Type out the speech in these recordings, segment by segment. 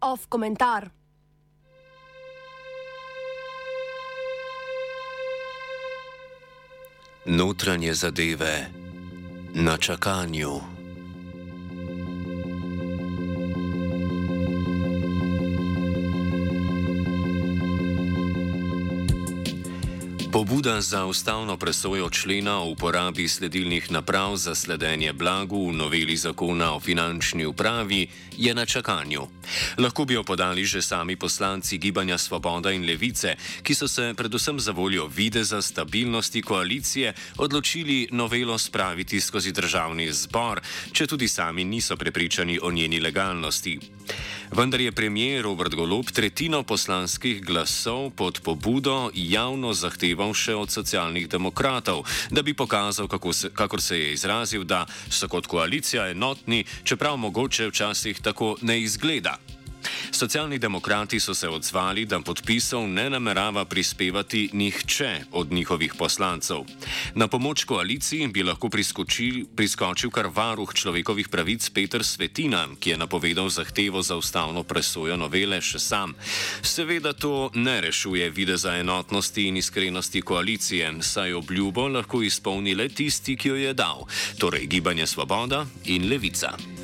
Off komentar. Notranje zadeve na čakanju. Pobuda za ustavno presojo člena o uporabi sledilnih naprav za sledenje blagu v noveli zakona o finančni upravi je na čakanju. Lahko bi jo podali že sami poslanci Gibanja Svoboda in Levice, ki so se predvsem za voljo videza stabilnosti koalicije odločili novelo spraviti skozi državni zbor, če tudi sami niso prepričani o njeni legalnosti. Vendar je premijer Robert Golob tretjino poslanskih glasov pod pobudo javno zahteval še od socialnih demokratov, da bi pokazal, se, kakor se je izrazil, da so kot koalicija enotni, čeprav mogoče včasih tako ne izgleda. Socialni demokrati so se odzvali, da podpisov ne namerava prispevati nihče od njihovih poslancev. Na pomoč koaliciji bi lahko priskočil kar varuh človekovih pravic Petr Svetina, ki je napovedal zahtevo za ustavno presojo novele še sam. Seveda to ne rešuje videza enotnosti in iskrenosti koalicije, saj obljubo lahko izpolni le tisti, ki jo je dal, torej Gibanje Svoboda in Levica.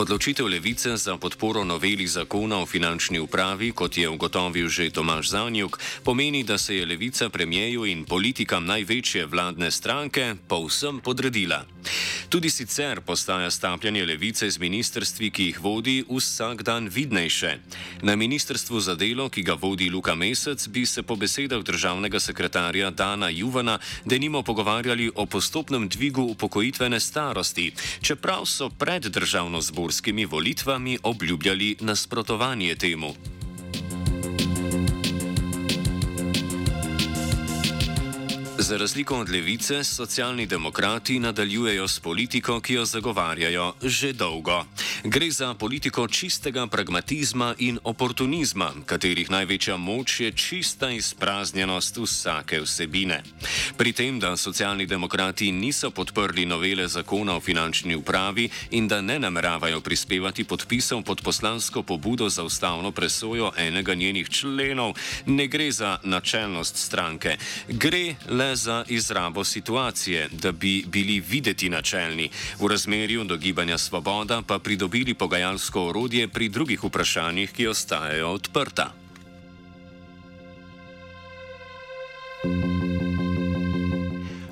Odločitev levice za podporo noveli zakona o finančni upravi, kot je ugotovil že Tomaš Zanjuk, pomeni, da se je levica premijeju in politikam največje vladne stranke povsem podredila. Tudi sicer postaja stapljanje levice z ministrstvi, ki jih vodi, vsak dan vidnejše. Na ministrstvu za delo, ki ga vodi Luka Mesec, bi se po besedah državnega sekretarja Dana Juvana denimo pogovarjali o postopnem dvigu upokojitvene starosti, čeprav so pred državno-zborskimi volitvami obljubljali nasprotovanje temu. Za razliko od levice, socialni demokrati nadaljujejo s politiko, ki jo zagovarjajo že dolgo. Gre za politiko čistega pragmatizma in oportunizma, katerih največja moč je čista izpraznjenost vsake vsebine. Pri tem, da socialni demokrati niso podprli novele zakona o finančni upravi in da ne nameravajo prispevati podpisov pod poslansko pobudo za ustavno presojo enega njenih členov, ne gre za načelnost stranke. Gre le za izrabo situacije, da bi bili videti načelni, v razmerju do gibanja Svoboda pa pridobili pogajalsko orodje pri drugih vprašanjih, ki ostajajo odprta.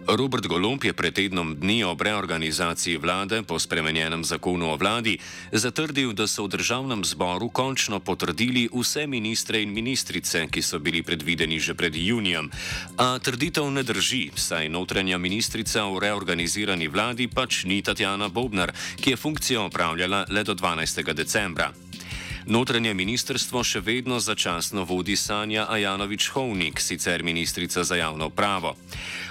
Robert Golomb je pred tednom dni o reorganizaciji vlade po spremenjenem zakonu o vladi zatrdil, da so v državnem zboru končno potrdili vse ministre in ministrice, ki so bili predvideni že pred junijem. A trditev ne drži, saj notranja ministrica v reorganizirani vladi pač ni Tatjana Bobnar, ki je funkcijo opravljala le do 12. decembra. Notranje ministrstvo še vedno začasno vodi Sanja Ajanovič-Hovnik, sicer ministrica za javno pravo.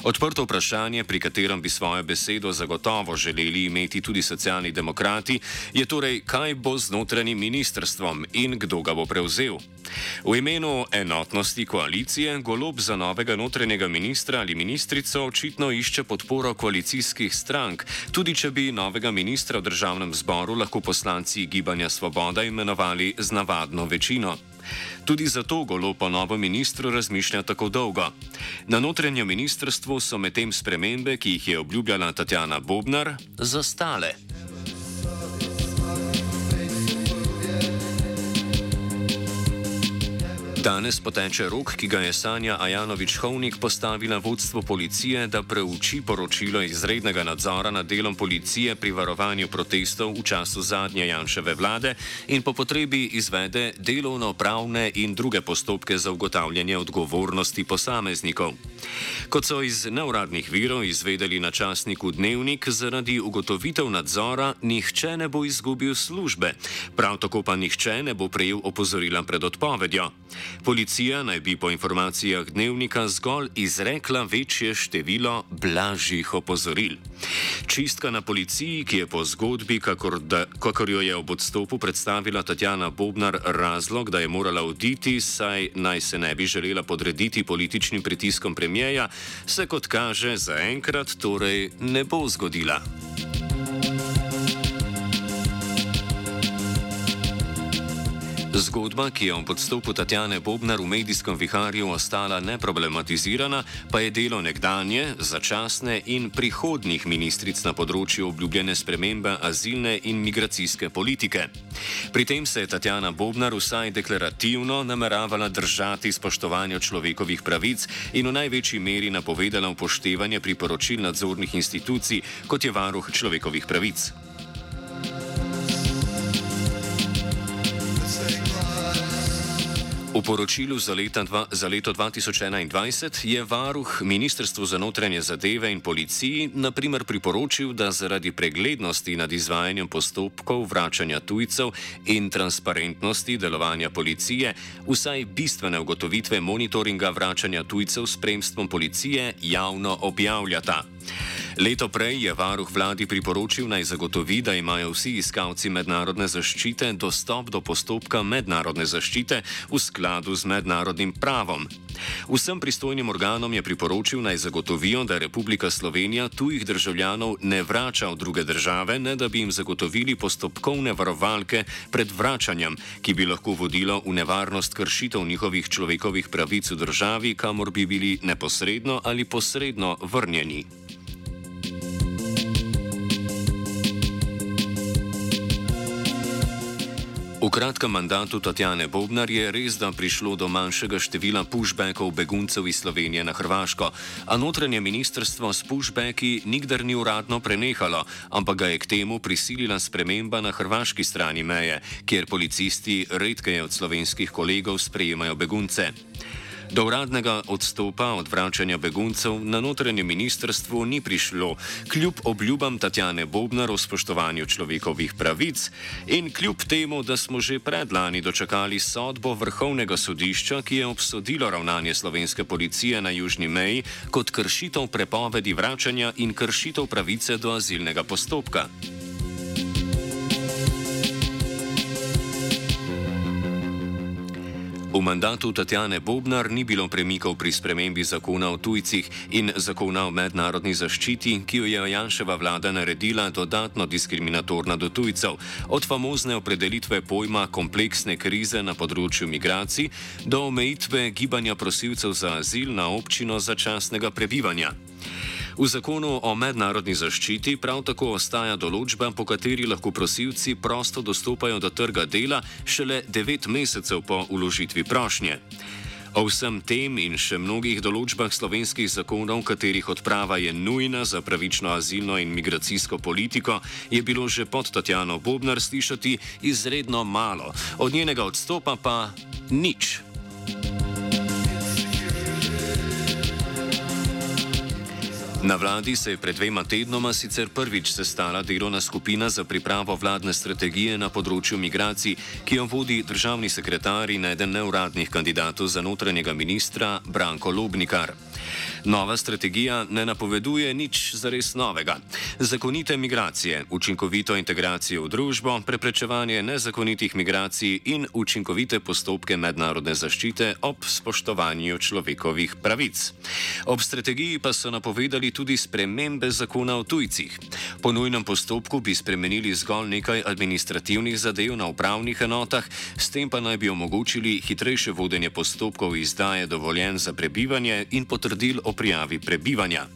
Odprto vprašanje, pri katerem bi svojo besedo zagotovo želeli imeti tudi socialni demokrati, je torej, kaj bo z notranjim ministrstvom in kdo ga bo prevzel. V imenu enotnosti koalicije golob za novega notranjega ministra ali ministrico očitno išče podporo koalicijskih strank, tudi če bi novega ministra v državnem zboru lahko poslanci Gibanja Svoboda imenovali z navadno večino. Tudi zato golo po novem ministru razmišlja tako dolgo. Na notranjem ministrstvu so medtem spremembe, ki jih je obljubljala Tatjana Bobnar, zastale. Danes poteče rok, ki ga je Sanja Ajanovič-Hovnik postavila vodstvo policije, da preuči poročilo izrednega nadzora nad delom policije pri varovanju protestov v času zadnje Janševe vlade in po potrebi izvede delovno-pravne in druge postopke za ugotavljanje odgovornosti posameznikov. Kot so iz neuradnih virov izvedeli na časniku Dnevnik, zaradi ugotovitev nadzora nihče ne bo izgubil službe, prav tako pa nihče ne bo prejel opozorila pred odpovedjo. Policija naj bi po informacijah dnevnika zgolj izrekla večje število blažjih opozoril. Čistka na policiji, ki je po zgodbi, kakor, da, kakor jo je ob odstopu predstavila Tatjana Bobnar, razlog, da je morala oditi, saj naj se ne bi želela podrediti političnim pritiskom premijeja, se kot kaže zaenkrat torej ne bo zgodila. Zgodba, ki je v podstopu Tatjane Bobnar v medijskem viharju ostala neproblematizirana, pa je delo nekdanje, začasne in prihodnih ministric na področju obljubljene spremembe azilne in migracijske politike. Pri tem se je Tatjana Bobnar vsaj deklarativno nameravala držati spoštovanja človekovih pravic in v največji meri napovedala upoštevanje priporočil nadzornih institucij, kot je varuh človekovih pravic. V poročilu za, dva, za leto 2021 je varuh Ministrstvu za notranje zadeve in policiji naprimer priporočil, da zaradi preglednosti nad izvajanjem postopkov vračanja tujcev in transparentnosti delovanja policije vsaj bistvene ugotovitve monitoringa vračanja tujcev s spremstvom policije javno objavljata. Leto prej je varuh vladi priporočil naj zagotovi, da imajo vsi iskalci mednarodne zaščite dostop do postopka mednarodne zaščite v skladu z mednarodnim pravom. Vsem pristojnim organom je priporočil naj zagotovijo, da Republika Slovenija tujih državljanov ne vrača v druge države, ne da bi jim zagotovili postopkovne varovalke pred vračanjem, ki bi lahko vodilo v nevarnost kršitev njihovih človekovih pravic v državi, kamor bi bili neposredno ali posredno vrnjeni. V kratkem mandatu Tatjane Bobnar je res, da prišlo do manjšega števila pushbackov beguncev iz Slovenije na Hrvaško, a notranje ministrstvo s pushbacki nikdar ni uradno prenehalo, ampak ga je k temu prisilila sprememba na hrvaški strani meje, kjer policisti redkeje od slovenskih kolegov sprejemajo begunce. Do uradnega odstopa od vračanja beguncev na notranjem ministrstvu ni prišlo, kljub obljubam Tatjane Bobnar o spoštovanju človekovih pravic in kljub temu, da smo že predlani dočakali sodbo vrhovnega sodišča, ki je obsodilo ravnanje slovenske policije na južni meji kot kršitev prepovedi vračanja in kršitev pravice do azilnega postopka. V mandatu Tatjane Bobnar ni bilo premikov pri spremembi zakona o tujcih in zakona o mednarodni zaščiti, ki jo je Janševa vlada naredila dodatno diskriminatorna do tujcev, od famozne opredelitve pojma kompleksne krize na področju migracij do omejitve gibanja prosilcev za azil na občino začasnega prebivanja. V zakonu o mednarodni zaščiti prav tako ostaja določba, po kateri lahko prosilci prosto dostopajo do trga dela šele devet mesecev po uložitvi prošnje. O vsem tem in še mnogih določbah slovenskih zakonov, katerih odprava je nujna za pravično azilno in migracijsko politiko, je bilo že pod Tatjano Bobnar slišati izredno malo, od njenega odstopa pa nič. Na vladi se je pred dvema tednoma sicer prvič sestala delovna skupina za pripravo vladne strategije na področju migracij, ki jo vodi državni sekretar in eden neuradnih kandidatov za notranjega ministra Branko Lobnikar. Nova strategija ne napoveduje nič zares novega. Zakonite migracije, učinkovito integracijo v družbo, preprečevanje nezakonitih migracij in učinkovite postopke mednarodne zaščite ob spoštovanju človekovih pravic. Ob strategiji pa so napovedali tudi spremembe zakona o tujcih. Po nujnem postopku bi spremenili zgolj nekaj administrativnih zadev na upravnih enotah, s tem pa naj bi omogočili hitrejše vodenje postopkov izdaje dovoljen za prebivanje in potrdil o prijavi prebivanja.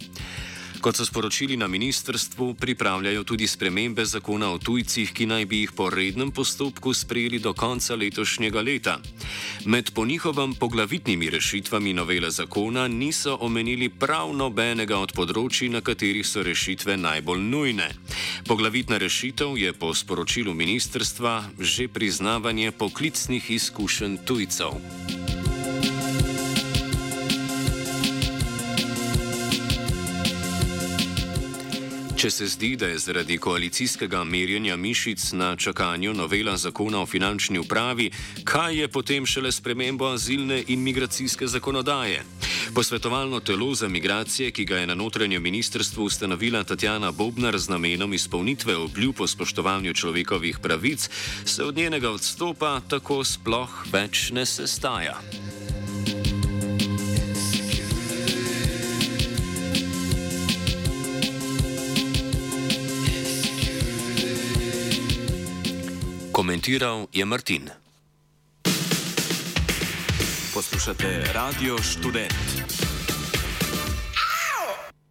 Kot so sporočili na ministrstvu, pripravljajo tudi spremembe zakona o tujcih, ki naj bi jih po rednem postopku sprejeli do konca letošnjega leta. Med po njihovem poglavitnimi rešitvami novele zakona niso omenili prav nobenega od področji, na katerih so rešitve najbolj nujne. Poglavitna rešitev je po sporočilu ministrstva že priznavanje poklicnih izkušenj tujcev. Če se zdi, da je zaradi koalicijskega merjenja mišic na čakanju novela zakona o finančni upravi, kaj je potem šele spremembo azilne in migracijske zakonodaje? Posvetovalno telo za migracije, ki ga je na notranjem ministrstvu ustanovila Tatjana Bobnar z namenom izpolnitve obljub o spoštovanju človekovih pravic, se od njenega odstopa tako sploh več ne sestaja. Komentiral je Martin. Poslušate Radio Student.